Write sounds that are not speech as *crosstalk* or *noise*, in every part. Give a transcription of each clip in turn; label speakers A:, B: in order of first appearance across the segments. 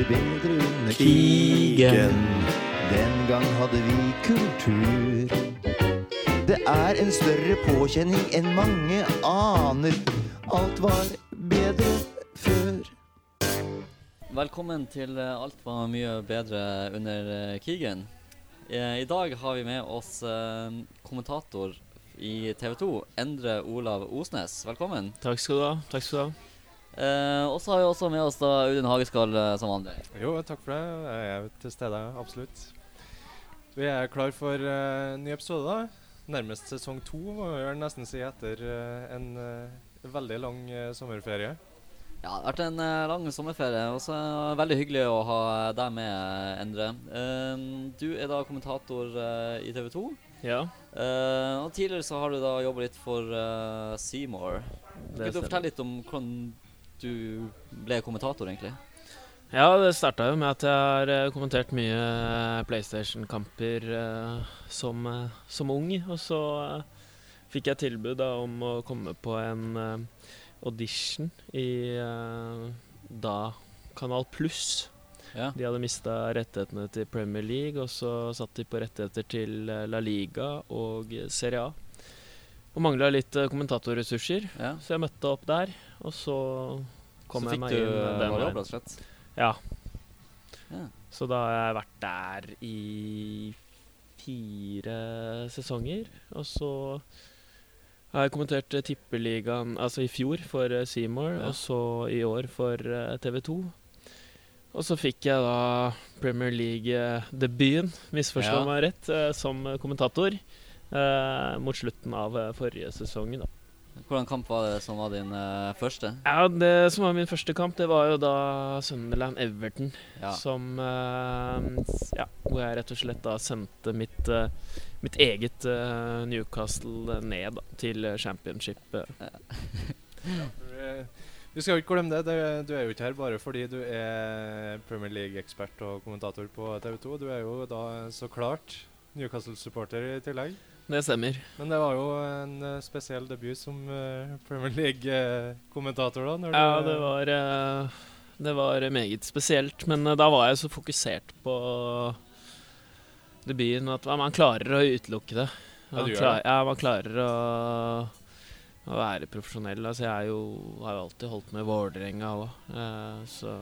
A: det bedre under
B: Krigen.
A: Den gang hadde vi kultur. Det er en større påkjenning enn mange aner. Alt var bedre før.
C: Velkommen til eh, Alt var mye bedre under eh, krigen. Eh, I dag har vi med oss kommentator i TV 2, Endre Olav Osnes. Velkommen.
B: Takk skal du ha. Takk skal du ha.
C: Eh, og så har vi også med oss da Audun Hageskall uh, som vanlig.
D: Jo, takk for det. Jeg er til stede, absolutt. Vi er klar for uh, ny episode, da. Nærmest sesong to, må vi vel nesten si, etter uh, en veldig lang sommerferie.
C: Ja, det har vært en lang sommerferie, og så veldig hyggelig å ha deg med, Endre. Du er da kommentator i TV 2.
B: Ja,
C: Eh, og tidligere så har du da jobba litt for uh, Seymour. Kan du fortelle litt om hvordan du ble kommentator, egentlig?
B: Ja, det starta jo med at jeg har eh, kommentert mye eh, PlayStation-kamper eh, som, eh, som ung. Og så eh, fikk jeg tilbud da om å komme på en eh, audition i da Kanal Pluss.
C: Ja.
B: De hadde mista rettighetene til Premier League, og så satt de på rettigheter til La Liga og Serie A. Og mangla litt kommentatorressurser,
C: ja.
B: så jeg møtte opp der. Og så kom
C: så
B: jeg meg inn
C: uh,
B: eh, den veien.
C: Så fikk du
B: Ja.
C: Ja.
B: Så da har jeg vært der i fire sesonger. Og så har jeg kommentert eh, Tippeligaen altså i fjor for eh, Seymour,
C: Ja.
B: og så i år for eh, TV 2. Og så fikk jeg da Premier League-debuten, misforstå
C: Ja.
B: meg rett, eh, som kommentator eh, mot slutten av eh, forrige sesong. da.
C: Hvordan kamp var det som var din uh, første?
B: Ja, Det som var min første kamp, det var jo da Sunderland-Everton.
C: Ja.
B: Som uh, Ja, hvor jeg rett og slett da sendte mitt, uh, mitt eget Newcastle ned da, til championship. eh.
D: Vi- Vi skal jo ikke glemme det. det. Du er jo ikke her bare fordi du er Premier League-ekspert og kommentator på TV 2. Du er jo da så klart Newcastle-supporter i tillegg.
B: Det stemmer.
D: Men det var jo en eh, spesiell debut som eh, Premier League-kommentator, da. Når
B: Ja, det var eh, Det var meget spesielt. Men da var jeg så fokusert på debuten at man klarer å utelukke det.
D: Ja,
B: Man klar, ja, man klarer å, å være profesjonell. Altså, jeg er jo, har jo alltid holdt med Vålerenga òg, så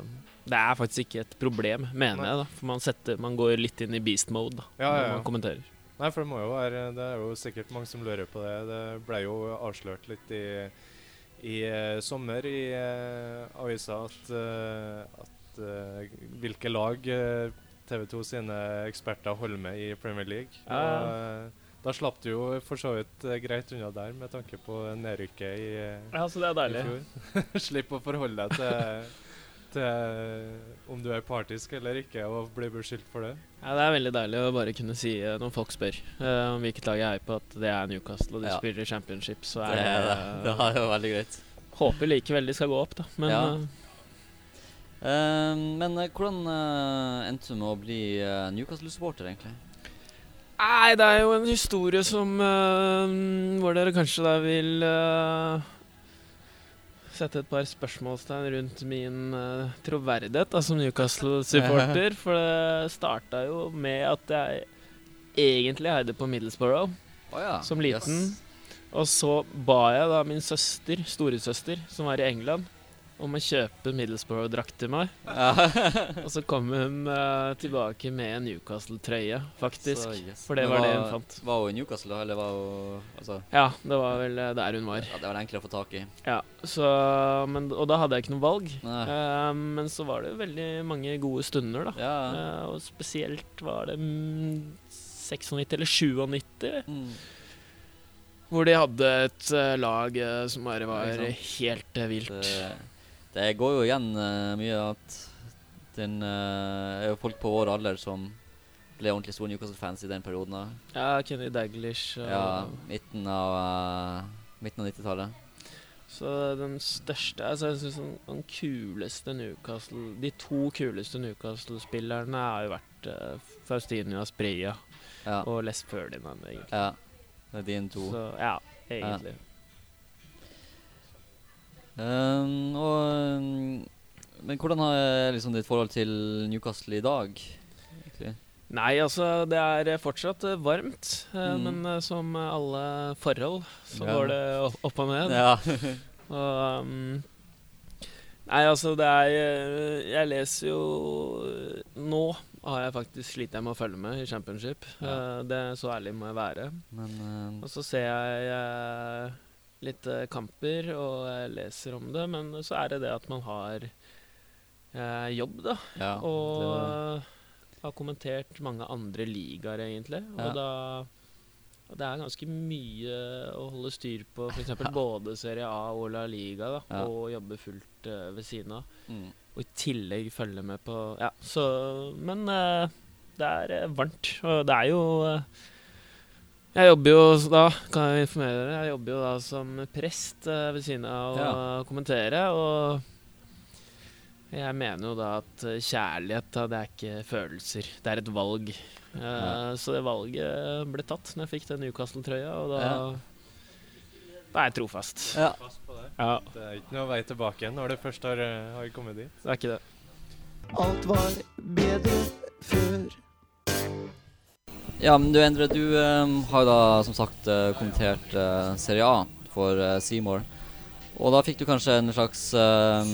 B: det er faktisk ikke et problem, mener
D: Nei.
B: jeg. da For man, setter, man går litt inn i beast mode da,
D: Ja, ja,
B: når
D: ja.
B: man kommenterer.
D: Nei, for det må jo være Det er jo sikkert mange som lurer på det. Det ble jo avslørt litt i, i eh, sommer i uh, avisa at, uh, at hvilke lag TV 2 sine eksperter holder med i Premier League.
B: Ja.
D: Og, da slapp du jo for så vidt greit unna der, med tanke på nedrykket i,
B: Ja, så det er
D: i
B: deilig.
D: fjor. *laughs* Slipp å forholde deg til, til om du er partisk eller ikke, og bli beskyldt for det.
B: Ja, Det er veldig deilig å bare kunne si eh, når folk spør uh, om hvilket lag jeg er på, at det er Newcastle og de
C: Ja.
B: spiller i championship. Så
C: Det,
B: er det,
C: det. det er jo veldig greit.
B: Håper likevel de skal gå opp, da. Men
C: Ja.
B: eh,
C: Eh, men uh, hvordan uh, endte du med å bli eh, Newcastle-supporter, egentlig?
B: Nei, det er jo en historie som eh, Hvor dere kanskje da vil eh, sette et par spørsmålstegn rundt min uh, troverdighet da, som Newcastle-supporter. *laughs* For det starta jo med at jeg egentlig heide på Middlesbrough
C: oh, ja.
B: som liten.
C: Yes.
B: Og så ba jeg da min søster, storesøster, som var i England, om å kjøpe Middlesbrough-drakt til meg. *laughs* Og så kom hun uh, tilbake med en Newcastle-trøye, faktisk.
C: Så, yes.
B: For det
C: var,
B: var det hun fant.
C: Var hun i Newcastle. Eller var hun Altså,
B: Ja, det var vel eh, der hun var.
C: ja, det var det enklere å få tak i.
B: Ja, så, men, Og da hadde jeg ikke noe valg. Eh, men så var det veldig mange gode stunder, da.
C: Ja.
B: Uh, og spesielt var det mm, 96 eller 97,
C: Mm.
B: hvor de hadde et lag som bare var helt vilt.
C: Det, det går jo igjen uh, mye at den uh, er jo folk på vår alder som ble ordentlig store Newcastle-fans i den perioden. da.
B: Ja, Kenny Daglish. og-
C: Ja, midten av uh, Midten av 90-tallet.
B: Så den største altså jeg synes den, den kuleste Newcastle De to kuleste Newcastle-spillerne har jo vært uh, Faustinio Aspria
C: Ja.
B: og Les Ferdinand, egentlig.
C: ja. Det er dine to.
B: Så ja, egentlig.
C: Um, og um, Men hvordan er liksom ditt forhold til Newcastle i dag? egentlig?
B: Nei, altså det er eh, fortsatt eh, varmt. eh,
C: Mm.
B: Men eh, som alle forhold så
C: Ja.
B: går det opp- og ned.
C: Ja. *laughs*
B: Og, um, nei, altså det er eh, Jeg leser jo Nå har jeg faktisk slitt med å følge med i championship.
C: Ja.
B: Eh, det Så ærlig må jeg være.
C: Men eh,
B: Og så ser jeg eh, litt eh, kamper, og leser om det, men så er det det at man har eh, jobb, da.
C: ja,
B: og
C: det,
B: eh, har kommentert mange andre ligaer, egentlig. Og
C: Ja.
B: da det er ganske mye å holde styr på, f.eks. *laughs* både Serie A og La Liga, da,
C: Ja.
B: og jobbe fullt uh, ved siden av.
C: mm.
B: Og i tillegg følge med på Ja, så Men uh, det er eh, varmt, og det er jo eh, Jeg jobber jo da, kan jeg informere dere, jeg jobber jo da som prest eh, ved siden av å
C: Ja.
B: kommentere, og jeg mener jo da at eh, kjærlighet, da, det er ikke følelser. Det er et valg. Eh,
C: Ja.
B: Så det valget ble tatt når jeg fikk den Newcastle-trøya, og da
C: Ja.
B: Da er jeg trofast.
C: ja.
D: Det.
B: Ja,
D: Det er ikke noe vei tilbake igjen når du først har, har kommet dit.
B: det er ikke det.
A: Alt var bedre før.
C: Ja, men du Endre, du um, har jo da som sagt eh, kommentert uh, Serie A for uh, Seymour. Og da fikk du kanskje en slags uh,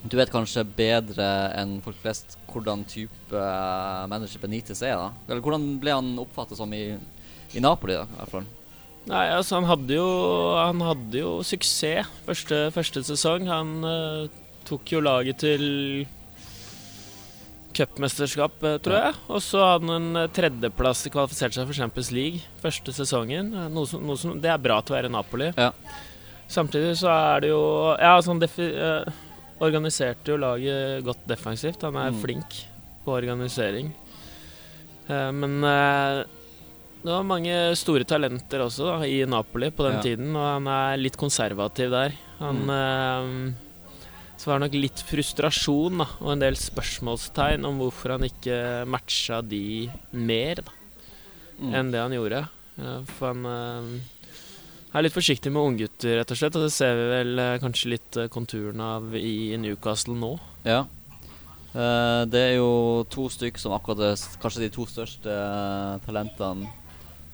C: Du vet kanskje bedre enn folk flest hvordan type uh, manager Benitez er, da? Eller hvordan ble han oppfattet som i, i Napoli, da, i hvert fall?
B: Nei, altså han hadde jo, han hadde jo suksess første, første sesong. Han uh, tok jo laget til cupmesterskap, eh, tror jeg. Og så hadde han en tredjeplass tredjeplass kvalifisert seg for Champions League første sesongen. Eh, Noe som, noe som, det er bra til å være Napoli.
C: Ja.
B: Samtidig så er det jo Ja, altså han defi, eh, organiserte jo laget godt defensivt. Han er
C: Mm.
B: flink på organisering. Eh, men eh, det var mange store talenter også da, i Napoli på den
C: Ja.
B: tiden, og han er litt konservativ der. Han
C: Mm.
B: Så var det nok litt frustrasjon da, og en del spørsmålstegn om hvorfor han ikke matcha de mer da,
C: Mm.
B: enn det han gjorde. For han uh, er litt forsiktig med unggutter, rett og slett, og det ser vi vel uh, kanskje litt uh, konturene av i Newcastle nå.
C: Ja. Det er jo to stykk som akkurat er kanskje de to største talentene.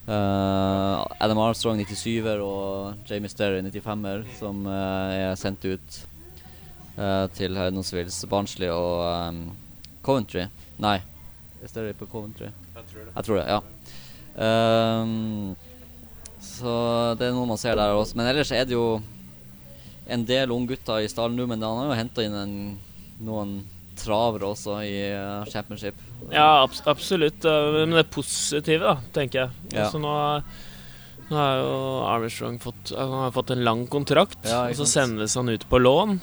C: Adam Armstrong 97-er og Jamie Sterry 95-er, som er sendt ut til henholdsvis Barnsley og um, Coventry. Nei, jeg på Coventry?
D: Jeg tror det.
C: Jeg tror det, ja. Um, så det er noe man ser der også. Men ellers er det jo en del unggutter i stallen nå, men han har jo henta inn en, noen travere også i uh, championship.
B: Ja, abs absolutt. eh, Men det positive, da, tenker jeg.
C: Ja.
B: Altså, nå, har- nå har jo Armstrong fått, han har fått en lang kontrakt,
C: Ja,
B: og så sendes han ut på lån.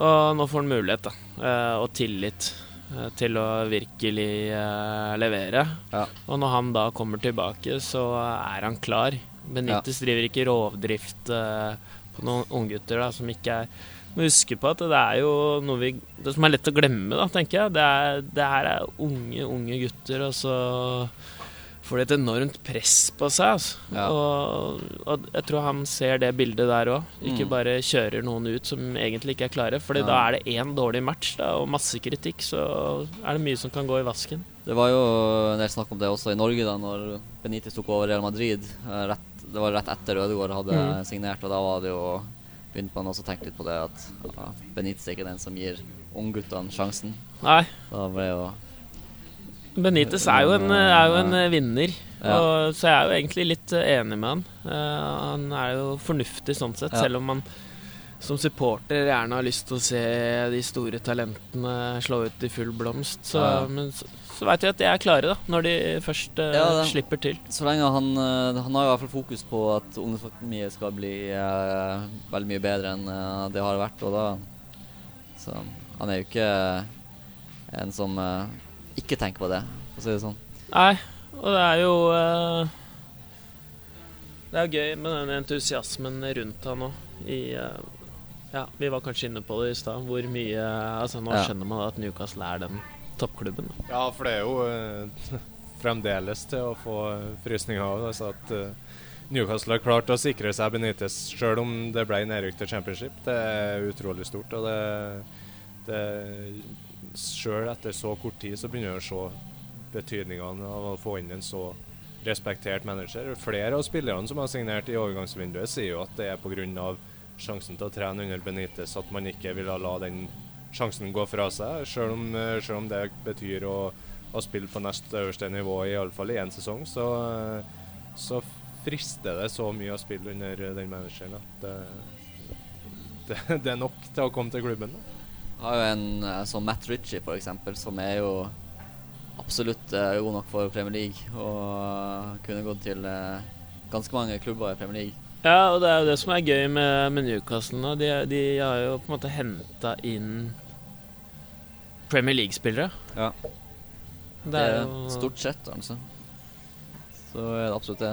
B: Og nå får han mulighet, da, eh, og tillit eh, til å virkelig eh, levere.
C: Ja.
B: Og når han da kommer tilbake, så er han klar. Benitez driver ikke rovdrift på noen unggutter som ikke er må huske på at det er jo noe vi Det som er lett å glemme, da, tenker jeg. Det, er, det her er unge, unge gutter, og så får de et enormt press på seg. Altså.
C: Ja.
B: Og, og jeg tror han ser det bildet der òg. Ikke
C: Mm.
B: bare kjører noen ut som egentlig ikke er klare. Fordi
C: Ja.
B: da er det én dårlig match da, og masse kritikk, så er det mye som kan gå i vasken.
C: Det var jo en del snakk om det også i Norge, da når Benitez tok over Real Madrid. eh, Rett, det var rett etter Ødegaard hadde
B: Mm.
C: signert, og da var det jo begynte man også å tenke litt på det at ja, Benitez er ikke den som gir ungguttene sjansen.
B: Nei,
C: Da ble jo
B: Benitez er jo en, er jo en vinner.
C: Ja.
B: Og, så jeg er jo egentlig litt enig med han. Uh, han er jo fornuftig sånn sett,
C: Ja.
B: selv om man som supporter gjerne har lyst til å se de store talentene slå ut i full blomst. Så,
C: Ja.
B: Men så, så veit vi at de er klare, da, når de først uh,
C: Ja, det-
B: slipper til.
C: Så lenge han eh, Han har i hvert fall fokus på at ungdomsakademiet skal bli uh, veldig mye bedre enn uh, det har vært, og da Så han er jo ikke en som ikke tenke på det, for å si det sånn.
B: Nei, og det er jo uh, Det er gøy med den entusiasmen rundt han òg. Ja, vi var kanskje inne på det i stad, hvor mye Altså, nå
C: Ja.
B: skjønner man at Newcastle er den toppklubben. da.
D: Ja, for det er jo uh, *laughs* fremdeles til å få frysninger av. Altså at Newcastle har klart å sikre seg Benitez sjøl om det ble nedrykk til championship. Det er utrolig stort. Og det, Sjøl etter så kort tid så begynner jeg å se betydningene av å få inn en så respektert manager. Flere av spillerne som har signert i overgangsvinduet, sier jo at det er pga. sjansen til å trene under Benitez at man ikke ville la den sjansen gå fra seg, selv om, om det betyr å, å, spille på nest øverste nivå, iallfall i én sesong. Så, så frister det så mye å spille under den manageren at det, *laughs* det, det, er nok til å komme til klubben. Da.
C: Har jo en eh, som Matt Ritchie, f.eks., som er jo absolutt uh, god nok for Premier League og kunne gått til uh, ganske mange klubber i Premier League.
B: Ja, og det er jo det som er gøy med, med Newcastle nå. De, de, har jo på en måte henta inn Premier League-spillere.
C: Ja. Det er jo Stort sett, altså. Så er det absolutt det.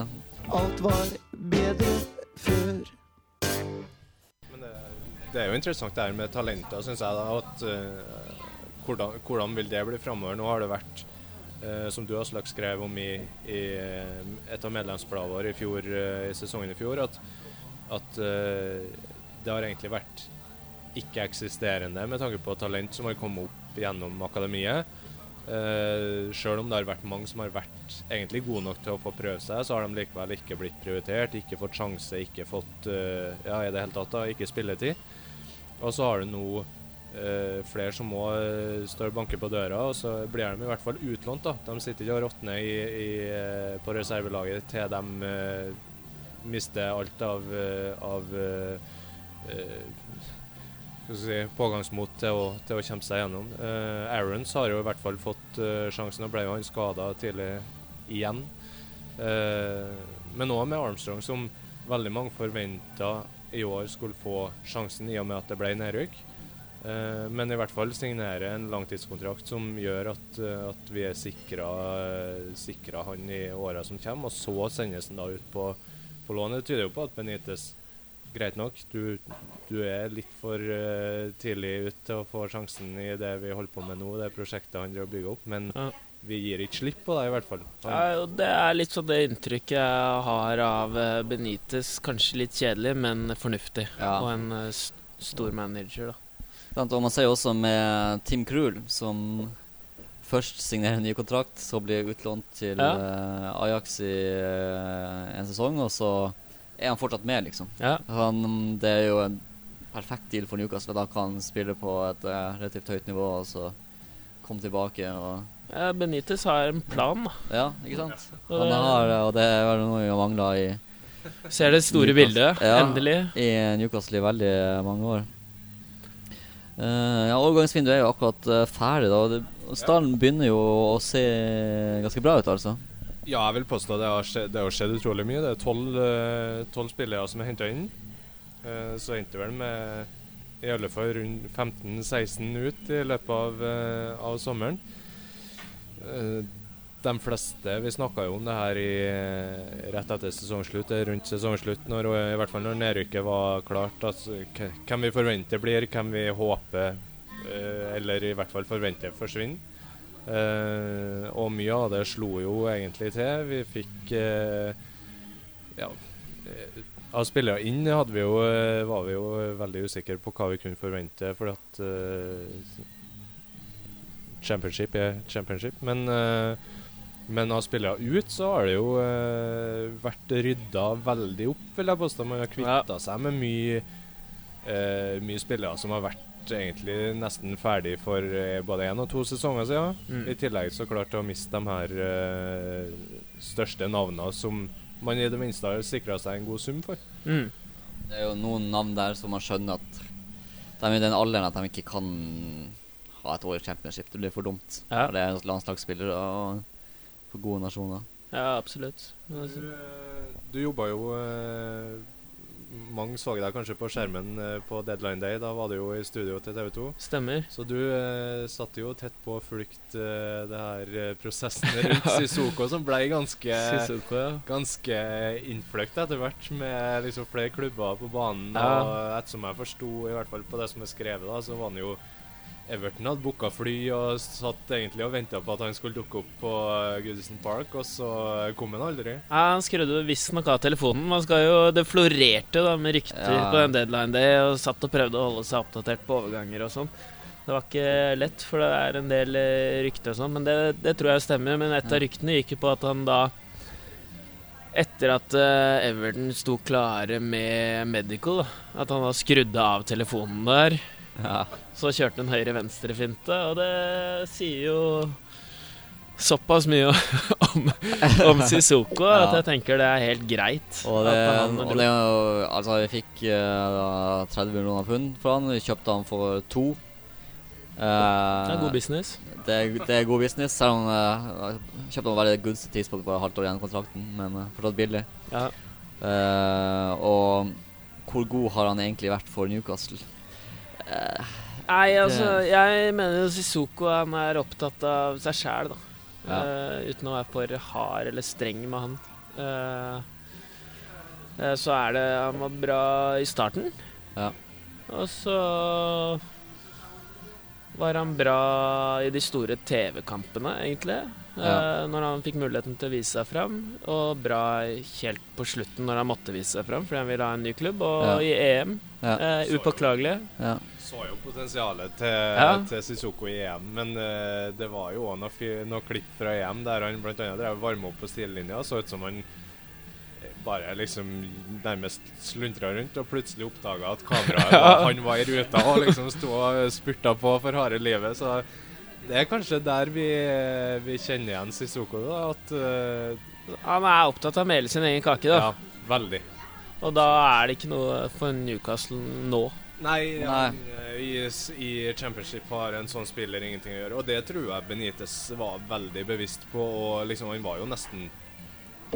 A: Alt var bedre før.
D: Det, er jo interessant det her med talenter, syns jeg. da, at uh, hvordan, hvordan, vil det bli framover? Nå har det vært Uh, som du Aslak skrev om i, i eh, et av medlemsbladene våre i, fjor, uh, i sesongen i fjor, at, at uh, det har egentlig vært ikke-eksisterende med tanke på talent som har kommet opp gjennom akademiet. Uh, Sjøl om det har vært mange som har vært egentlig gode nok til å få prøve seg, så har de likevel ikke blitt prioritert, ikke fått sjanse, ikke fått ja, i det hele tatt da, ikke spilletid. Og så har du nå eh, flere som må uh, står og banker på døra, og så blir de i hvert fall utlånt. da. De sitter ikke og råtner uh, på reservelaget til de mister alt av, av si, pågangsmot til å, til å, kjempe seg gjennom. Aarons har jo i hvert fall fått sjansen, og ble jo han skada tidlig igjen. men òg med Armstrong, som veldig mange forventa i år skulle få sjansen, i og med at det ble nedrykk. Uh, men i hvert fall signere en langtidskontrakt som gjør at, uh, at vi er sikra, han i åra som kommer. Og så sendes han da ut på, på lån. Det tyder jo på at Benitez Greit nok, du, du er litt for tidlig ut til å få sjansen i det vi holder på med nå, det prosjektet han driver bygger opp. Men ja. Vi gir ikke slipp på det, i hvert fall.
B: Ja, det er litt sånn det inntrykket jeg har av Benitez. Kanskje litt kjedelig, men fornuftig. Ja. Og en stor manager, da.
C: Og man ser jo også med Tim Krul, som først signerer en ny kontrakt, så blir utlånt til ja. uh, Ajax i uh, en sesong, og så er han fortsatt med, liksom. Ja. Han, det er jo en perfekt deal for Newcastle. Da kan han spille på et uh, relativt høyt nivå og så komme tilbake. og
B: Benitez har en plan, da.
C: Ja, ikke sant? Han har, og det er vel noe vi har mangla i
B: Ser det store bildet, ja, endelig.
C: I Newcastle i veldig mange år. Uh, ja, Overgangsvinduet er jo akkurat uh, ferdig. da det, Stallen begynner jo å se ganske bra ut, altså.
D: Ja, jeg vil påstå det har skjedd, det har skjedd utrolig mye. Det er tolv uh, spillere som er henta inn. Uh, så endte vel med i alle fall rundt 15-16 ut i løpet av, av sommeren de fleste Vi snakka jo om det her i, rett etter sesongslutt, rundt sesongslutt, når, i hvert fall når nedrykket var klart. Altså, hvem vi forventer blir, hvem vi håper, eh, eller i hvert fall forventer forsvinner. Eh, og mye av det slo jo egentlig til. Vi fikk eh, Ja. Av spillere inn vi jo, var vi jo veldig usikre på hva vi kunne forvente, for at uh, Championship er championship. Men men av spillere ut så har det jo eh, vært rydda veldig opp, vil jeg påstå. Man har kvitta ja. seg med mye, eh, mye spillere som har vært egentlig nesten ferdig for eh, både én og to sesonger siden. Mm. I tillegg så klart å miste de her uh, største navnene som man i det minste har sikra seg en god sum for. Mm.
C: Det er jo noen navn der som man skjønner at de er i den alderen at de ikke kan ha et år i championship. Det blir for dumt. Ja. For det er landslagsspillere. og for gode nasjoner.
B: Ja, absolutt.
D: Du, eh, du jobba jo eh, Mange så deg kanskje på skjermen eh, på Deadline Day. Da var du jo i studio til TV 2.
B: Stemmer.
D: Så du eh, satt jo tett på å fulgt eh, det her prosessen *laughs* rundt Sissoko, som ble ganske Sissoko, ja. Ganske innfløkt etter hvert, med liksom flere klubber på banen. Ja. Og ettersom jeg forsto, i hvert fall på det som er skrevet, da, så var han jo Everton hadde booka fly og satt egentlig og venta på at han skulle dukke opp på uh, Goodison Park, og så kom han aldri.
B: Ja, Han skrudde visstnok av telefonen. Man skal jo, Det florerte da med rykter ja. på den deadline day, og satt og prøvde å holde seg oppdatert på overganger og sånn. Det var ikke lett, for det er en del eh, rykter og sånn, men det, det tror jeg stemmer. Men et av ryktene gikk jo på at han da etter at eh, Everton sto klare med medical, da, at han da skrudde av telefonen der.
C: Ja.
B: Så kjørte han høyre-venstre-finte, og det sier jo såpass mye *laughs* om, om Sissoko at jeg tenker det er helt greit.
C: Og det, og det Altså, vi fikk uh, 30 millioner pund for han. Vi kjøpte han for to. Uh,
B: det er god business.
C: Det er, det er god business, selv om uh, kjøpte han veldig gunstig tidspunkt, bare halvt år igjen i kontrakten, men uh, fortsatt billig.
B: Ja.
C: Uh, og hvor god har han egentlig vært for Newcastle? Eh,
B: Nei, altså, jeg mener jo Sissoko han er opptatt av seg sjæl, da.
C: Ja.
B: Uh, uten å være for hard eller streng med han. Uh, så er det Han var bra i starten.
C: Ja.
B: Og så var han bra i de store TV-kampene, egentlig.
C: Ja.
B: Eh, når han fikk muligheten til å vise seg fram. Og bra helt på slutten når han måtte vise seg fram fordi han ville ha en ny klubb. Og
C: Ja.
B: i EM.
C: Ja.
B: Eh, upåklagelig.
C: ja.
D: Så jo potensialet til,
B: Ja.
D: til Sissoko i EM, men uh, det var jo òg noen noe klipp fra EM der han bl.a. drev varme opp på stilinja. Så ut som han eh, bare liksom nærmest sluntra rundt og plutselig oppdaga at kameraet *laughs* var, han var i ruta og liksom sto og spurta på for harde livet. Så det er kanskje der vi, vi kjenner igjen Sissoko, da. At uh,
B: Han er opptatt av å mele sin egen kake, da.
D: Ja, veldig.
B: Og da er det ikke noe for Newcastle nå.
D: Nei,
C: Nei.
D: han, eh, i, i championship har en sånn spiller ingenting å gjøre. Og det tror jeg Benitez var veldig bevisst på. Og liksom, han var jo nesten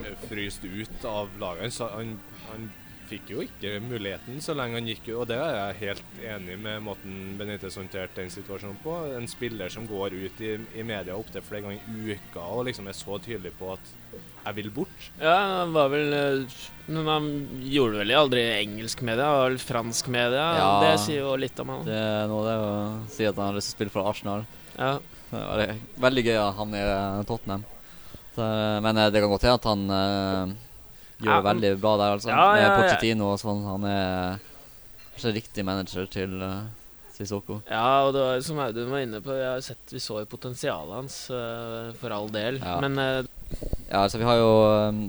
D: eh, fryst ut av laget. Han, han fikk jo ikke muligheten så lenge han gikk. Og det er jeg helt enig med måten Benitez håndterte den situasjonen på. En spiller som går ut i, i media opptil flere ganger i uka og liksom er så tydelig på at 'jeg vil bort'.
B: Ja, han var vel eh, Men han gjorde vel aldri engelsk media, han var vel fransk media.
C: Ja.
B: Det sier jo litt om han.
C: Det er noe det å si at han har lyst til å spille for Arsenal.
B: Ja.
C: Det var veldig, gøy at han er Tottenham. Så, men eh, det kan godt hende at han eh, gjør det veldig bra der, altså.
B: Ja, ja,
C: Med
B: ja.
C: Pochettino og sånn. Han er kanskje riktig manager til uh, Sissoko.
B: ja, og det var som Audun var inne på, vi, har sett, vi så jo potensialet hans, uh, for all del.
C: Ja.
B: Men uh,
C: Ja, altså vi har jo um,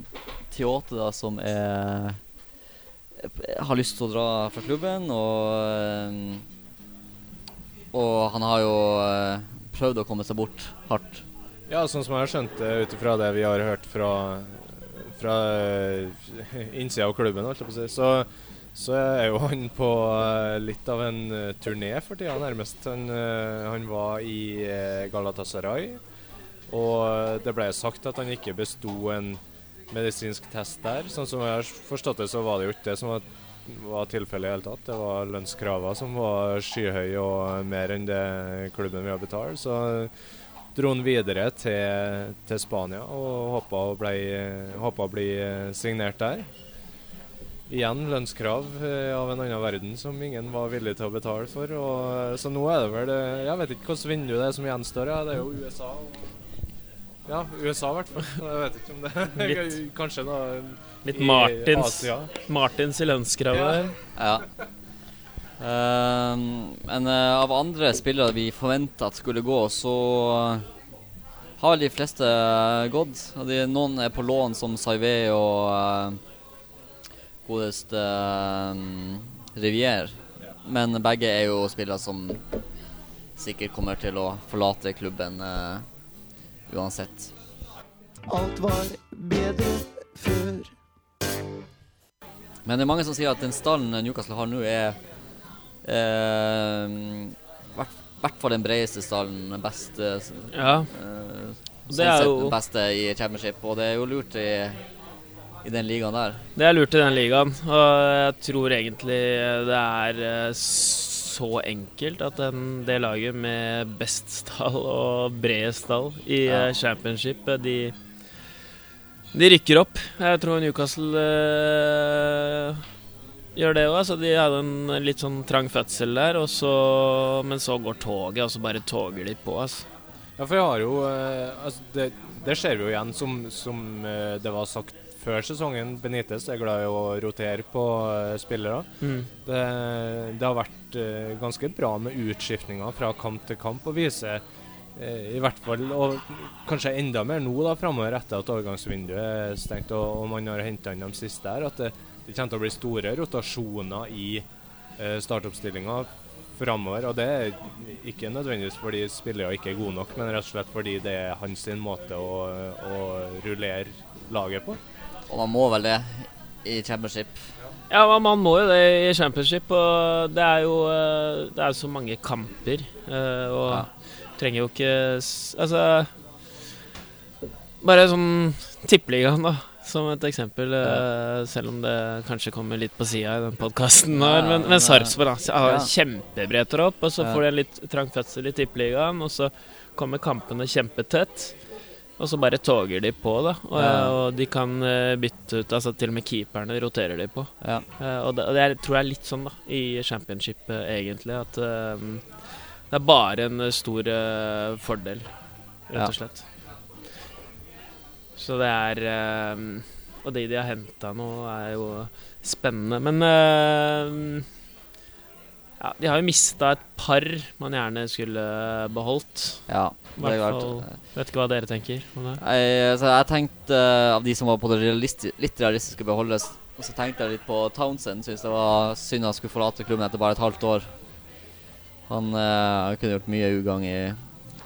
C: Tiote da som er har lyst til å dra fra klubben, og um, Og han har jo prøvd å komme seg bort hardt.
D: Ja, sånn som jeg har skjønt det ut ifra det vi har hørt fra, fra eh, innsida av klubben, si, så, så er jo han på eh, litt av en eh, turné for tida, nærmest. Han, han var i Galatasaray, og det ble sagt at han ikke besto en medisinsk test der. Sånn som jeg har forstått det, så var det jo ikke det som var, var tilfellet i hele tatt. Det var lønnskravene som var skyhøye og mer enn det klubben ville betale. Så dro han videre til, til Spania og håpa å, bli, håpa å bli eh, signert der. Igjen lønnskrav eh, av en annen verden som ingen var villig til å betale for. Og, eh, så nå er det vel Jeg vet ikke hvilket vindu det er som gjenstår. Ja. Det er jo USA. og- Ja, USA i hvert fall. *laughs* Jeg vet ikke om det
B: Litt-
D: Kanskje noe
B: litt
D: i
B: Martins,
D: Asia.
B: Martins i lønnskravet
D: Ja.
C: Ja. Um, men eh, av andre spillere vi forventa at skulle gå, så har vel de fleste eh, gått. De, noen er på lån, som Saivé og godeste Rivière. Men begge er jo spillere som sikkert kommer til å forlate klubben uh, uansett.
A: Alt var bedre før.
C: Men det er mange som sier at den stallen Newcastle har nå, er eh, hvert, hvert fall den bredeste stallen, den beste
B: Ja.
C: eh,
B: Det
C: sånn
B: er jo-
C: beste i championship, og det er jo lurt i, i den ligaen der.
B: Det er lurt i den ligaen, og jeg tror egentlig det er eh, så enkelt at den, det laget med best stall og bredest stall i
C: Ja.
B: championship, de, de rykker opp. Jeg tror Newcastle gjør det òg. Altså, de hadde en litt sånn trang fødsel der, så, men så går toget, og så bare toger de på. Altså.
D: Ja, for jeg har jo eh, altså det, det ser vi jo igjen, som, som eh, det var sagt før sesongen. Benitez er glad i å rotere på eh, spillere.
B: Mm.
D: Det, det har vært ganske bra med utskiftninger fra kamp til kamp, og viser i hvert fall, og kanskje enda mer nå da framover etter at overgangsvinduet er stengt og, og man har henta inn de siste her, at det, det kommer til å bli store rotasjoner i eh, startoppstillinga framover. Og det er ikke nødvendigvis fordi spillere ikke er gode nok, men rett og slett fordi det er hans sin måte å, å rullere laget på.
C: Og man må vel det i championship.
B: Ja, man- man må jo det i championship, og det er jo eh, Det er så mange kamper, eh, og
C: Ja.
B: trenger jo ikke Altså Bare sånn Tippeligaen, da, som et eksempel. eh, Selv om det kanskje kommer litt på sida i den podkasten
C: Ja.
B: Men,
C: men,
B: Sarpsborg har
C: ja.
B: kjempebredt opp, og så
C: Ja.
B: får de en litt trang fødsel i Tippeligaen, og så kommer kampene kjempetett. Og så bare toger de på, da. Og,
C: Ja.
B: og de kan eh, bytte ut Altså til og med keeperne roterer de på.
C: Ja.
B: Eh, og det, og det er, tror jeg er litt sånn da i championship, eh, egentlig. At eh, det er bare en stor uh, fordel, rett og slett. Så det er eh, Og de de har henta nå, er jo spennende. Men eh, ja, de har jo mista et par man gjerne skulle beholdt.
C: ja. Det er klart.
B: Vet ikke hva dere tenker om det?
C: Jeg, så jeg tenkte eh, av de som var på det realisti litt realistiske beholdes, og så tenkte jeg litt på Townsend. Syns det var synd han skulle forlate klubben etter bare et halvt år. Han eh, kunne gjort mye ugagn i,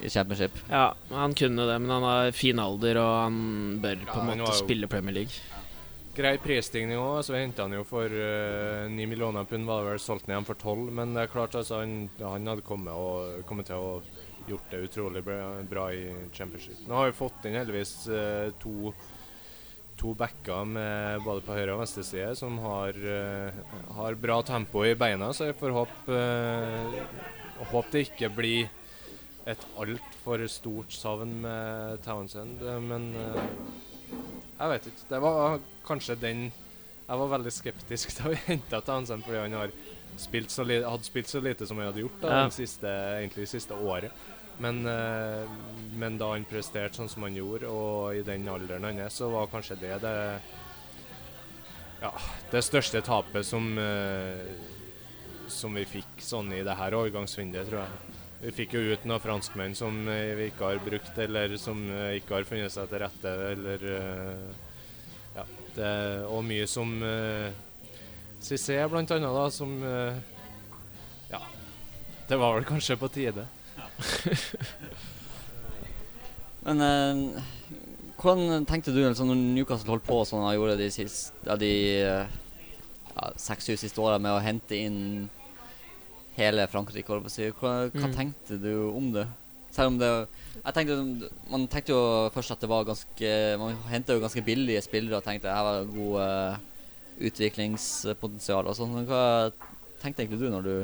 C: i championship.
B: Ja, han kunne det, men han har fin alder, og han bør på en
D: han
B: måte
D: jo-
B: spille Premier League.
D: Grei prisstigning òg. Så henta han jo for eh, ni millioner pund, var det vel solgt ned igjen for tolv. Men det er klart, altså, han, han hadde kommet, og, kommet til å gjort det utrolig bra, bra i championship. Nå har vi fått inn heldigvis uh, to to backer med både på høyre og venstre side som har, uh, har bra tempo i beina, så jeg får håpe uh, Håpe det ikke blir et altfor stort savn med Townsend, eh, men eh, jeg vet ikke. Det var kanskje den Jeg var veldig skeptisk *laughs* da vi henta Townsend, fordi han har spilt så hadde spilt så lite som han hadde gjort da,
B: Ja.
D: siste, egentlig det siste året. Men, eh, men da han presterte sånn som han gjorde, og i den alderen han er, så var kanskje det det ja, det største tapet som som vi fikk sånn i det her overgangsvinduet, tror jeg. Vi fikk jo ut noen franskmenn som eh, vi ikke har brukt, eller som eh, ikke har funnet seg til rette, eller eh, Ja. Det, og mye som uh, Cissé, blant annet, da, som Ja. Det var vel kanskje på tide. *laughs*
C: Men eh, hvordan tenkte du altså, når Newcastle holdt på sånn de gjorde de, siste, ja, de ja, seks-syv siste åra med å hente inn hele Frankrike? Hva, hva
B: Mm.
C: tenkte du om det? Selv om det jeg tenkte, Man tenkte jo først at det var ganske Man henta jo ganske billige spillere og tenkte her var det god uh, utviklingspotensial og sånn. Hva tenkte egentlig du når du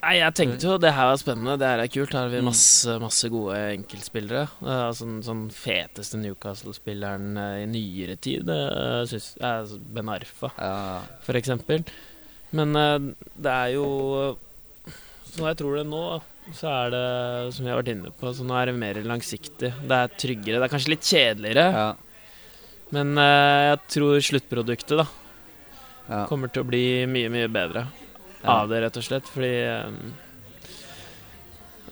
B: Nei, jeg tenkte jo det her var spennende, det her er kult. Her har vi
C: Mm.
B: masse, masse gode enkeltspillere. Uh, sånn, sånn feteste Newcastle-spilleren eh, i nyere tid uh, synes, er Ben Arfa,
C: Ja,
B: for eksempel. Men eh, det er jo Sånn jeg tror det nå, så er det, som jeg har vært inne på, så nå er det mer langsiktig. Det er tryggere. Det er kanskje litt kjedeligere,
C: ja,
B: men eh, jeg tror sluttproduktet da
C: ja.
B: kommer til å bli mye, mye bedre
C: Ja.
B: av det, rett og slett. Fordi um,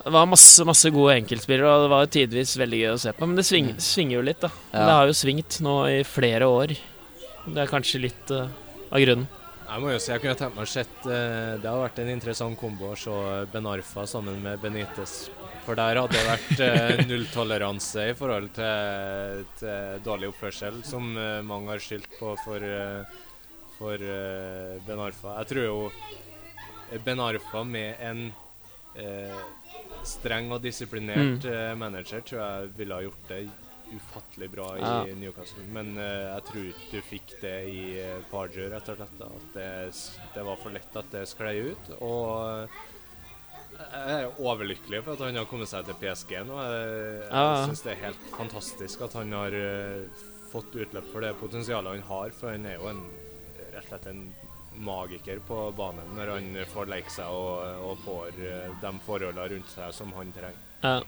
B: det var masse masse gode enkeltspillere, og det var jo tidvis veldig gøy å se på. Men det sving, svinger jo litt, da. Det har jo svingt nå i flere år. Det er kanskje litt uh, av grunnen.
D: Jeg må jo si jeg kunne tenkt meg å sett eh, Det har vært en interessant kombo å se Ben Arfa sammen med Benitez. For der hadde det vært eh, *laughs* nulltoleranse i forhold til, til dårlig oppførsel, som eh, mange har skyldt på for, for Ben Arfa. Jeg tror jo Ben Arfa med en eh, streng og disiplinert mm. manager tror jeg ville ha gjort det ufattelig bra i
B: Ja.
D: Newcastle. Men uh, jeg tror ikke du fikk det i uh, Pardew, rett og slett. At det, det var for lett at det sklei ut. Og eh, jeg er overlykkelig for at han har kommet seg til PSG nå. Jeg, jeg
B: Ja.
D: syns det er helt fantastisk at han har uh, fått utløp for det potensialet han har. For han er jo en, rett og slett en magiker på banen når han får leke seg og, og får uh, de forholdene rundt seg som han trenger.
B: Ja.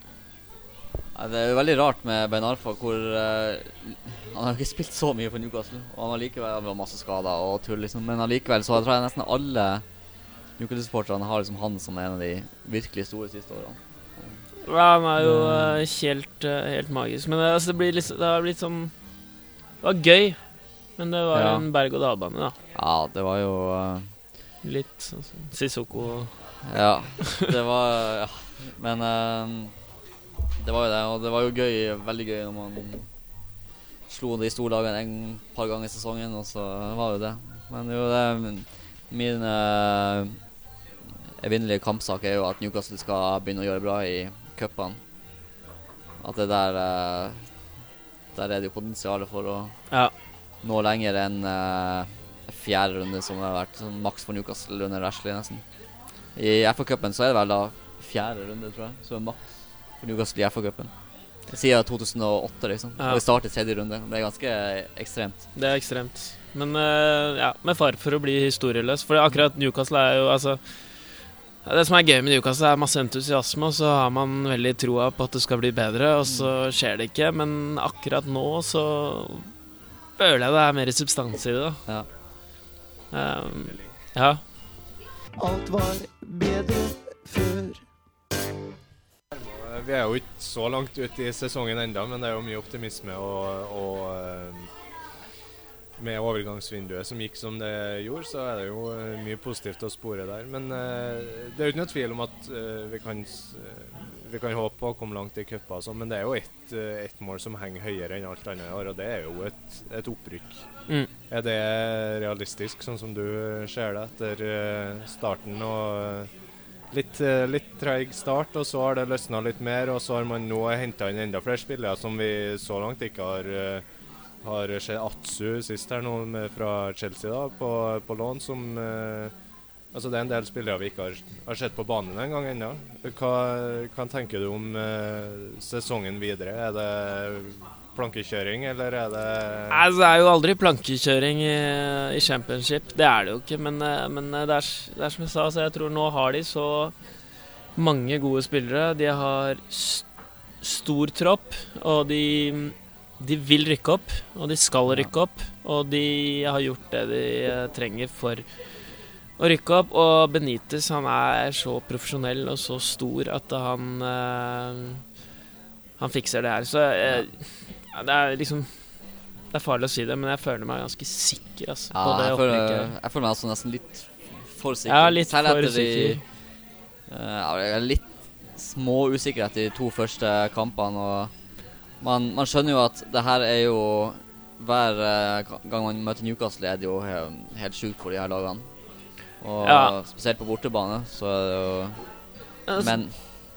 C: Det er jo veldig rart med Ben Arfa, hvor uh, Han har ikke spilt så mye for Newcastle. Og han har likevel har masse skader og tull, liksom. Men allikevel så tror jeg nesten alle Newcastle-supporterne har liksom han som en av de virkelig store siste årene.
B: Ja, han er jo uh, helt, uh, helt magisk. Men altså, det, blir litt, det har blitt sånn Det var gøy, men det var
C: Ja.
B: en berg-og-dal-bane, da.
C: Ja, det var jo
B: Litt sånn Sissoko
C: Ja, det var Ja. Men det var jo det. Og det var jo gøy, veldig gøy når man slo de store lagene en par ganger i sesongen, og så var jo det. Men jo, det er Min eh, evinnelige kampsak er jo at Newcastle skal begynne å gjøre bra i cupene. At det der eh, Der er det jo potensial for å
B: Ja.
C: nå lenger enn eh, fjerde runde, som har vært sånn maks for Newcastle under Ashley, nesten. I FA-cupen så er det vel da fjerde runde, tror jeg, som er maks for Newcastle i FA-cupen. Siden 2008, liksom.
B: Ja.
C: Og vi starter tredje runde. Det er ganske ekstremt.
B: Det er ekstremt. Men uh, ja, med fare for å bli historieløs. For akkurat Newcastle er jo altså Det som er gøy med Newcastle, er masse entusiasme, og så har man veldig troa på at det skal bli bedre, og så skjer det ikke. Men akkurat nå så føler jeg det er mer substans i det, da.
C: Ja.
B: Um, ja.
A: Alt var bedre før.
D: Vi er jo ikke så langt ut i sesongen enda, men det er jo mye optimisme og, og eh, med overgangsvinduet som gikk som det gjorde, så er det jo eh, mye positivt å spore der. Men eh, det er jo ikke noe tvil om at eh, vi, kan, eh, vi kan håpe på å komme langt i cuper, sånn, men det er jo ett et mål som henger høyere enn alt annet i år, og det er jo et, et opprykk.
B: Mm.
D: Er det realistisk, sånn som du ser det, etter eh, starten og eh, litt, eh, litt treig start, og så har det løsna litt mer, og så har man nå henta inn enda flere spillere som vi så langt ikke har uh, har sett Atsu sist her nå fra Chelsea da, på, på lån, som eh, Altså det er en del spillere vi ikke har, har sett på banen engang ennå. Hva, hva tenker du om eh, sesongen videre? Er det plankekjøring, eller er det
B: Altså, det er jo aldri plankekjøring i, i championship. Det er det jo ikke. Men, eh, men eh, det, er, det er som jeg sa, så jeg tror nå har de så mange gode spillere. De har stor tropp, og de, de vil rykke opp. Og de skal rykke opp. Og de har gjort det de eh, trenger for å rykke opp. Og Benitez han er så profesjonell og så stor at han eh, Han fikser det her. Så eh, ja, det er liksom Det er farlig å si det, men jeg føler meg ganske sikker altså,
C: Ja,
B: på det
C: jeg, føler, jeg føler meg altså nesten litt for sikker.
B: Ja, litt
C: Selv
B: for
C: de-
B: sikker.
C: Jeg er litt småusikker etter de to første kampene. Og man, man skjønner jo at det her er jo Hver eh, gang man møter Newcastle, er det jo he helt sjukt for de her lagene. Og
B: Ja.
C: spesielt på bortebane, så er det jo
B: Altså,
C: Men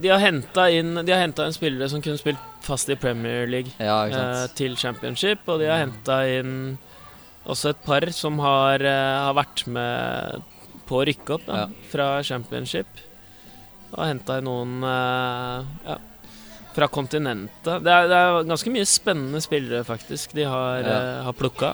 B: de har henta inn De har inn spillere som kunne spilt fast i Premier League
C: ja,
B: eh, til Championship, og de har henta inn også et par som har, eh, har vært med på å rykke opp da,
C: Ja.
B: fra Championship. Og henta inn noen eh, ja, fra kontinentet. Det er, det er ganske mye spennende spillere, faktisk, de har,
C: Ja.
B: Uh, har plukka.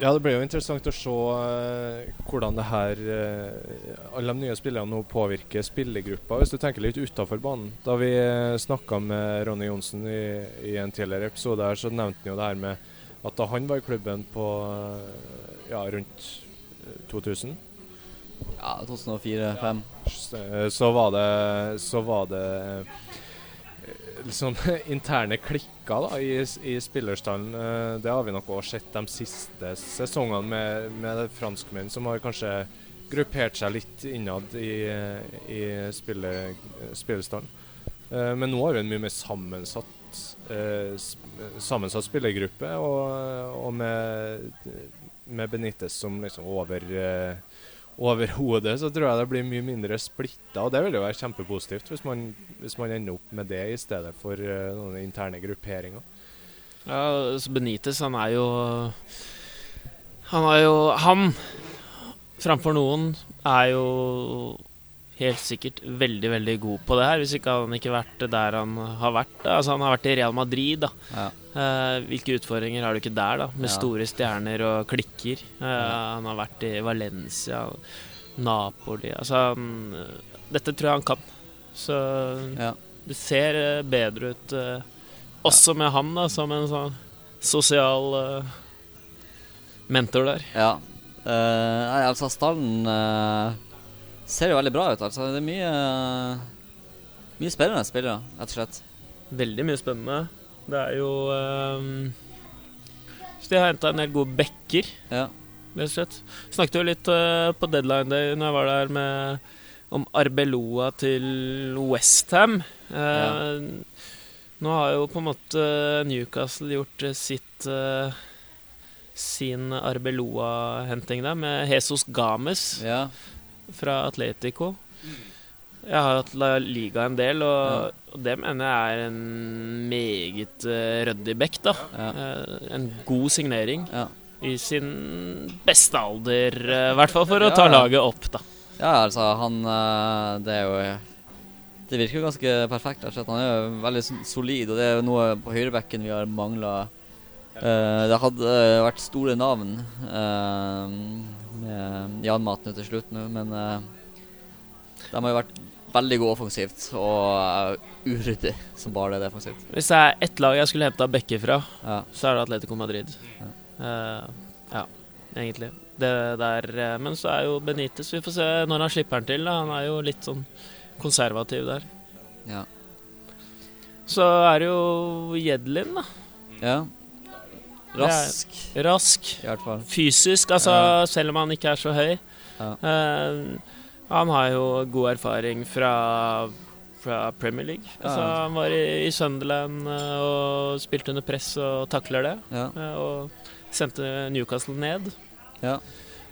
D: Ja, det blir jo interessant å se uh, hvordan det her uh, alle de nye spillerne nå påvirker spillergruppa. Hvis du tenker litt utafor banen. Da vi uh, snakka med Ronny Johnsen i, i en tidligere episode, her, så nevnte han jo det her med at da han var i klubben på ja, rundt eh, 2000
C: Ja, 2004-2005.
D: så- så var det Så var det sånn *laughs* interne klikker da, i, i spillerstallen. Eh, Det har vi nok også sett de siste sesongene med, med franskmenn som har kanskje gruppert seg litt innad i, i spiller, spillestallen. Eh, Men nå har vi en mye mer sammensatt, eh, sammensatt spillergruppe, og, og med, med Benitez som liksom over over så tror jeg det blir mye mindre splitta. Og det vil jo være kjempepositivt hvis man, hvis man ender opp med det i stedet for uh, noen interne grupperinger.
B: Ja, så Benitez, han er jo Han er jo Han, framfor noen, er jo helt sikkert veldig, veldig god på det her. Hvis ikke han ikke vært der han har vært. Da. Altså, han har vært i Real Madrid, da.
C: Ja.
B: Eh, hvilke utfordringer har du ikke der, da? Med
C: Ja.
B: store stjerner og klikker. Eh, Han har vært i Valencia, Napoli Altså, han, Dette tror jeg han kan. Så
C: Ja.
B: det ser eh, bedre ut eh, også med han da, som en sånn sosial eh, mentor der.
C: Ja. Uh, nei, altså, stallen eh, ser jo veldig bra ut. Altså, det er mye Mye spennende spillere, rett og slett.
B: Veldig mye spennende. Det er jo um, Så de har henta en del gode backer,
C: Ja.
B: rett og slett. Snakket jo litt uh, på deadline day når jeg var der med om Arbeloa til Westham. Uh, Nå har jo på en måte Newcastle gjort eh, sitt uh, sin Arbeloa-henting der, med Jesus Games
C: ja.
B: Fra Atletico. Jeg har hatt La Liga en del, og, og det mener jeg er en meget uh, ryddig da.
C: Ja.
B: Uh, en god signering
C: Ja.
B: i sin beste alder, i i hvert fall for å ta
C: ja.
B: laget opp, da.
C: ja, altså, han eh, Det er jo Det virker jo ganske perfekt. Altså. Han er jo veldig solid, og det er jo noe på høyrebekken vi har mangla. Det hadde eh, vært store navn eh, med Jan Matne til slutt nå, men eh, de har jo vært veldig gode offensivt og uryddig som bare det defensivt.
B: Hvis det er ett lag jeg skulle henta Bekke fra,
C: Ja.
B: så er det Atletico Madrid.
C: Ja.
B: uh, ja, egentlig. Det der, eh, men så er jo Benitez Vi får se når han slipper den til. Da. Han er jo litt sånn konservativ der.
C: Ja.
B: Så er det jo Jedlin, da.
C: ja. Rask,
B: Rask.
C: i hvert fall.
B: Fysisk, altså
C: Ja.
B: selv om han ikke er så høy.
C: Ja.
B: Uh, han har jo god erfaring fra, fra Premier League.
C: Ja.
B: Altså, han var i, i Sunderland eh, og spilte under press og takler det.
C: Ja.
B: eh, og sendte Newcastle ned.
C: Ja.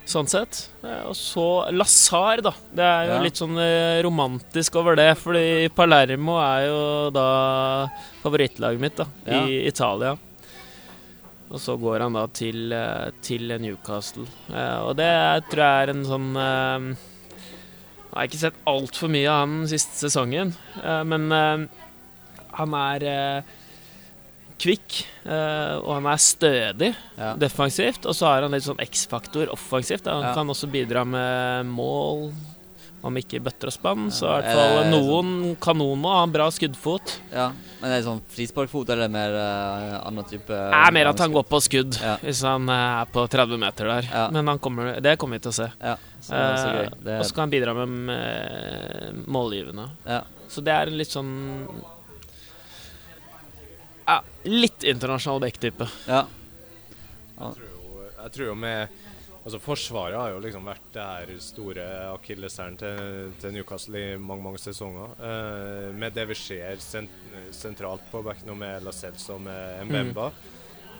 B: Sånn sett. Og så Lazar, da. Det er jo
C: Ja.
B: litt sånn romantisk over det, fordi Palermo er jo da favorittlaget mitt da,
C: Ja.
B: i Italia. Og så går han da til, eh, til Newcastle. Eh, Og det tror jeg er en sånn eh, Jeg har ikke sett altfor mye av han den siste sesongen, men han er kvikk, eh, og han er stødig
C: Ja.
B: defensivt. Og så har han litt sånn X-faktor offensivt. Han
C: Ja.
B: kan også bidra med mål, om ikke bøtter og spann. Så i hvert fall
C: eh,
B: noen sånn. kanon må ha en bra skuddfot.
C: ja. Men er det sånn frisparkfot eller mer uh, annen type
B: Det er mer at han går på skudd
C: Ja.
B: hvis han eh, er på 30 meter der.
C: Ja.
B: Men han kommer, det kommer vi til å se.
C: Ja, så, så
B: Eh, Og så kan han bidra med, med målgivende.
C: ja.
B: Så det er en litt sånn ja, Litt internasjonal backtype.
C: ja.
D: Jeg tror jo med Altså Forsvaret har jo liksom vært det her store akilleshælen til, til Newcastle i mange mange sesonger. Eh, med det vi ser sent, sentralt på back nå med Lascelles og med Mbemba.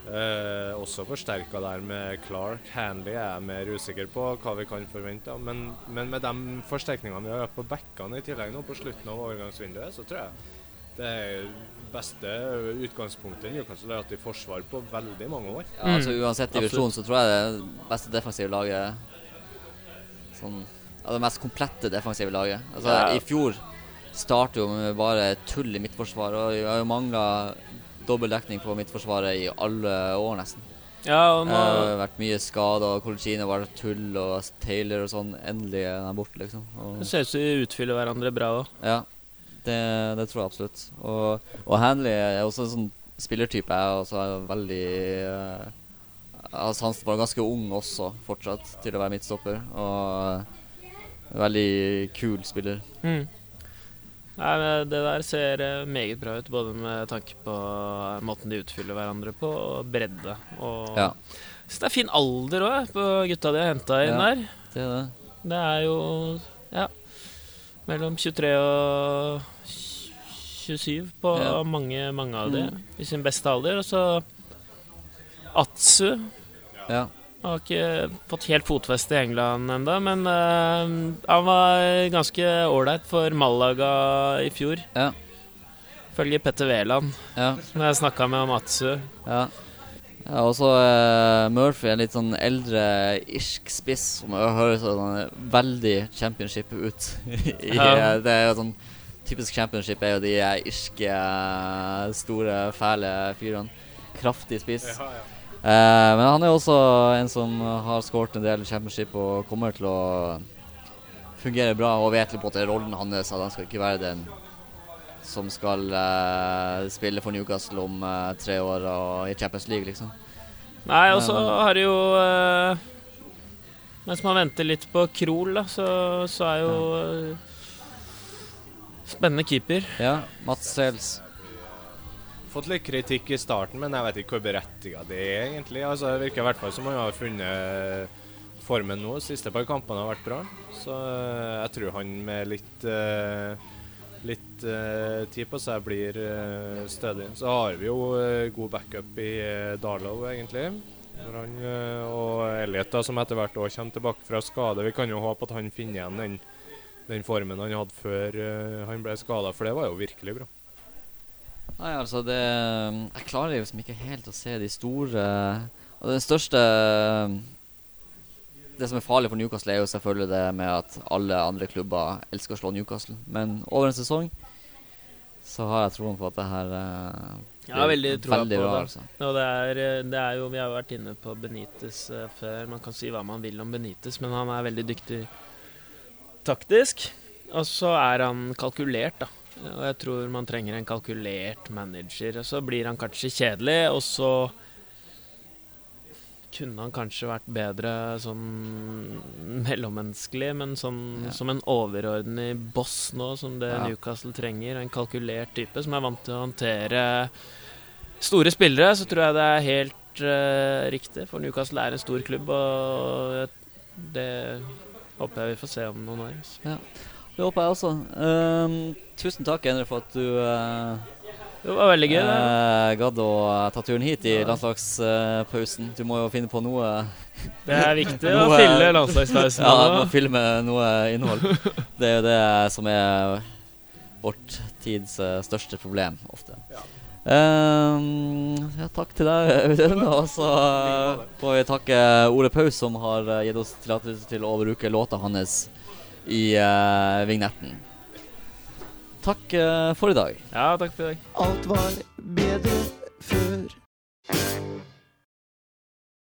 D: Eh, også forsterka der med Clark. Hanley er jeg mer usikker på hva vi kan forvente. Men, men med de forsterkningene vi har på backene i tillegg nå på slutten av overgangsvinduet, så tror jeg det er beste utgangspunktet Newcastle har hatt i forsvar på veldig mange år.
C: ja altså
B: Mm,
C: Uansett divisjon så tror jeg det er det beste defensive laget Sånn Ja, det mest komplette defensive laget. Altså
B: Ja.
C: I fjor startet jo med bare tull i midtforsvaret, og vi har jo mangla dobbel dekning på midtforsvaret i alle år, nesten.
B: Ja, og
C: Det har vært mye skade, og Colcino var tull, og Taylor og sånn. Endelig er han borte, liksom. Og,
B: det ser ut som de utfyller hverandre bra òg.
C: ja, det, det tror jeg absolutt. Og, og Hanley er også en sånn spillertype jeg også er veldig uh, altså Han var ganske ung også, fortsatt, til å være midtstopper. Og veldig kul spiller.
B: Mm. Nei, Det der ser eh, meget bra ut, både med tanke på måten de utfyller hverandre på, og bredde. Og
C: Ja.
B: Så det er fin alder òg, på gutta de har henta inn
C: Ja.
B: der.
C: Det er det.
B: Det er jo ja, mellom 23 og 27 på
C: Ja.
B: mange, mange av de
C: Mm.
B: i sin beste alder. Og så Atsu
C: Ja.
B: har ikke fått helt fotfeste i England ennå, men uh, han var ganske ålreit for Malaga i fjor.
C: Ja.
B: Følger Petter Wæland,
C: ja.
B: når jeg snakka med om Atsu.
C: Ja. Ja og så uh, Murphy, en litt sånn eldre irsk spiss som høres sånn veldig championship ut. *laughs* I,
B: Ja.
C: Det er jo sånn Typisk championship er jo de eh, irske, eh, store, fæle fyrene. Kraftig spiss. Eh, men han er også en som har skåret en del championship og kommer til å fungere bra og vet på at rollen hans. At han skal ikke være den som skal eh, spille for Newcastle om eh, tre år og i Champions League, liksom.
B: Nei, og så har det jo eh, Mens man venter litt på Krohl, da, så, så er jo eh, Spennende keeper.
C: Ja, Mats Sels.
D: Fått litt kritikk i starten, men jeg vet ikke hvor berettiga det er egentlig. Altså, det virker i hvert fall som han har funnet formen nå. Siste par kampene har vært bra. Så eh, jeg tror han med litt eh, litt eh, tid på seg blir eh, stødig. Så har vi jo eh, god backup i uh, Darlow, egentlig. Han, eh, og Elliot, da, som etter hvert òg kommer tilbake fra skade. Vi kan jo håpe at han finner igjen den, den formen han hadde før eh, han ble skada, for det var jo virkelig bra.
C: Nei, altså det Jeg klarer liksom ikke helt å se de store Og den største Det som er farlig for Newcastle, er jo selvfølgelig det med at alle andre klubber elsker å slå Newcastle. Men over en sesong så har jeg troen på at det her uh,
B: blir ja, veldig
C: veldig bra,
B: det.
C: altså.
B: Og det er, eh, det er jo Vi har jo vært inne på Benitez uh, før. Man kan si hva man vil om Benitez, men han er veldig dyktig taktisk. Og så er han kalkulert, da. Og jeg tror man trenger en kalkulert manager. Og så blir han kanskje kjedelig, og så kunne han kanskje vært bedre sånn mellommenneskelig, men sånn
C: Ja.
B: som en overordnet boss nå, som det
C: Ja.
B: Newcastle trenger. En kalkulert type som er vant til å håndtere store spillere, så tror jeg det er helt uh, riktig. For Newcastle er en stor klubb, og det håper jeg vi får se om noen år. Ja.
C: Det håper jeg også. Ehm, tusen takk, Endre, for at du uh,
B: Det var veldig gøy. det.
C: gadd å eh, ta turen hit i landslagspausen. Du må jo finne på noe
B: Det er viktig å *laughs* fylle landslagspausen
C: Ja, du må fylle med noe innhold. Det er jo det som er vårt tids eh, største problem, ofte. Ehm, ja, takk til deg, *laughs* Audun. Og så får vi takke Ole Paus, som har eh, gitt oss tillatelse til å bruke låta hans i uh, vignetten. Takk eh, for i dag.
B: Ja, takk for i dag.
A: Alt var bedre før.